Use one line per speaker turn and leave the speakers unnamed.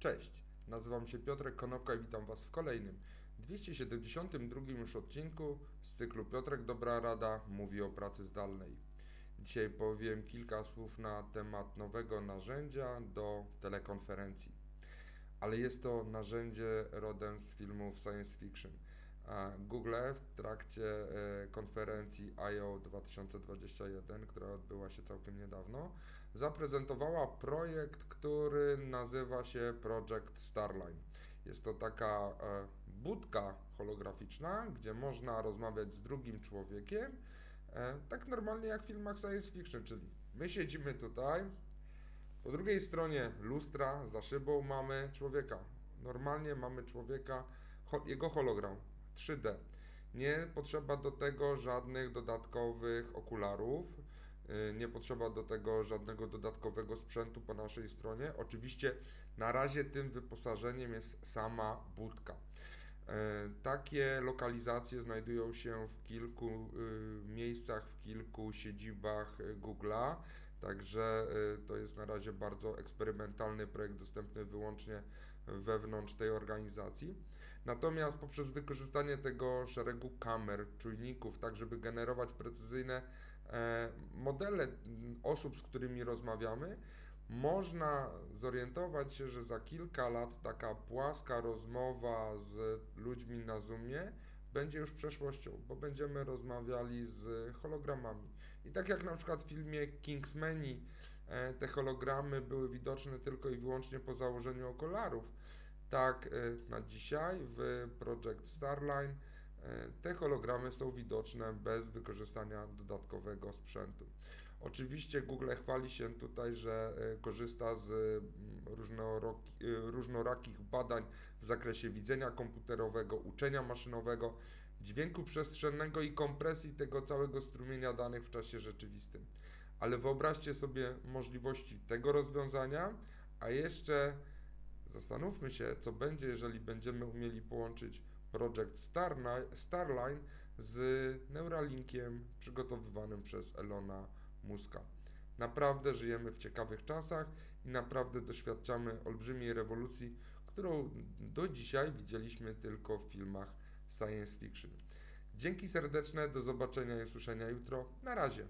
Cześć, nazywam się Piotrek Konopka i witam Was w kolejnym 272 już odcinku z cyklu Piotrek Dobra Rada mówi o pracy zdalnej. Dzisiaj powiem kilka słów na temat nowego narzędzia do telekonferencji. Ale jest to narzędzie rodem z filmów science fiction. Google w trakcie e, konferencji I.O. 2021, która odbyła się całkiem niedawno, zaprezentowała projekt, który nazywa się Project Starline. Jest to taka e, budka holograficzna, gdzie można rozmawiać z drugim człowiekiem, e, tak normalnie jak w filmach science fiction, czyli my siedzimy tutaj, po drugiej stronie lustra, za szybą mamy człowieka. Normalnie mamy człowieka, jego hologram 3D. Nie potrzeba do tego żadnych dodatkowych okularów, y, nie potrzeba do tego żadnego dodatkowego sprzętu po naszej stronie. Oczywiście na razie tym wyposażeniem jest sama budka. Y, takie lokalizacje znajdują się w kilku y, miejscach, w kilku siedzibach Google'a, także to jest na razie bardzo eksperymentalny projekt dostępny wyłącznie wewnątrz tej organizacji. Natomiast poprzez wykorzystanie tego szeregu kamer, czujników, tak żeby generować precyzyjne e, modele osób, z którymi rozmawiamy, można zorientować się, że za kilka lat taka płaska rozmowa z ludźmi na Zoomie będzie już przeszłością, bo będziemy rozmawiali z hologramami. I tak jak na przykład w filmie Kingsmeni e, te hologramy były widoczne tylko i wyłącznie po założeniu okularów, tak, y, na dzisiaj w Project Starline y, te hologramy są widoczne bez wykorzystania dodatkowego sprzętu. Oczywiście Google chwali się tutaj, że y, korzysta z mm, różnorakich badań w zakresie widzenia komputerowego, uczenia maszynowego, dźwięku przestrzennego i kompresji tego całego strumienia danych w czasie rzeczywistym. Ale wyobraźcie sobie możliwości tego rozwiązania, a jeszcze Zastanówmy się, co będzie, jeżeli będziemy umieli połączyć Project Starline z Neuralinkiem przygotowywanym przez Elona Muska. Naprawdę żyjemy w ciekawych czasach i naprawdę doświadczamy olbrzymiej rewolucji, którą do dzisiaj widzieliśmy tylko w filmach science fiction. Dzięki serdeczne, do zobaczenia i usłyszenia jutro. Na razie.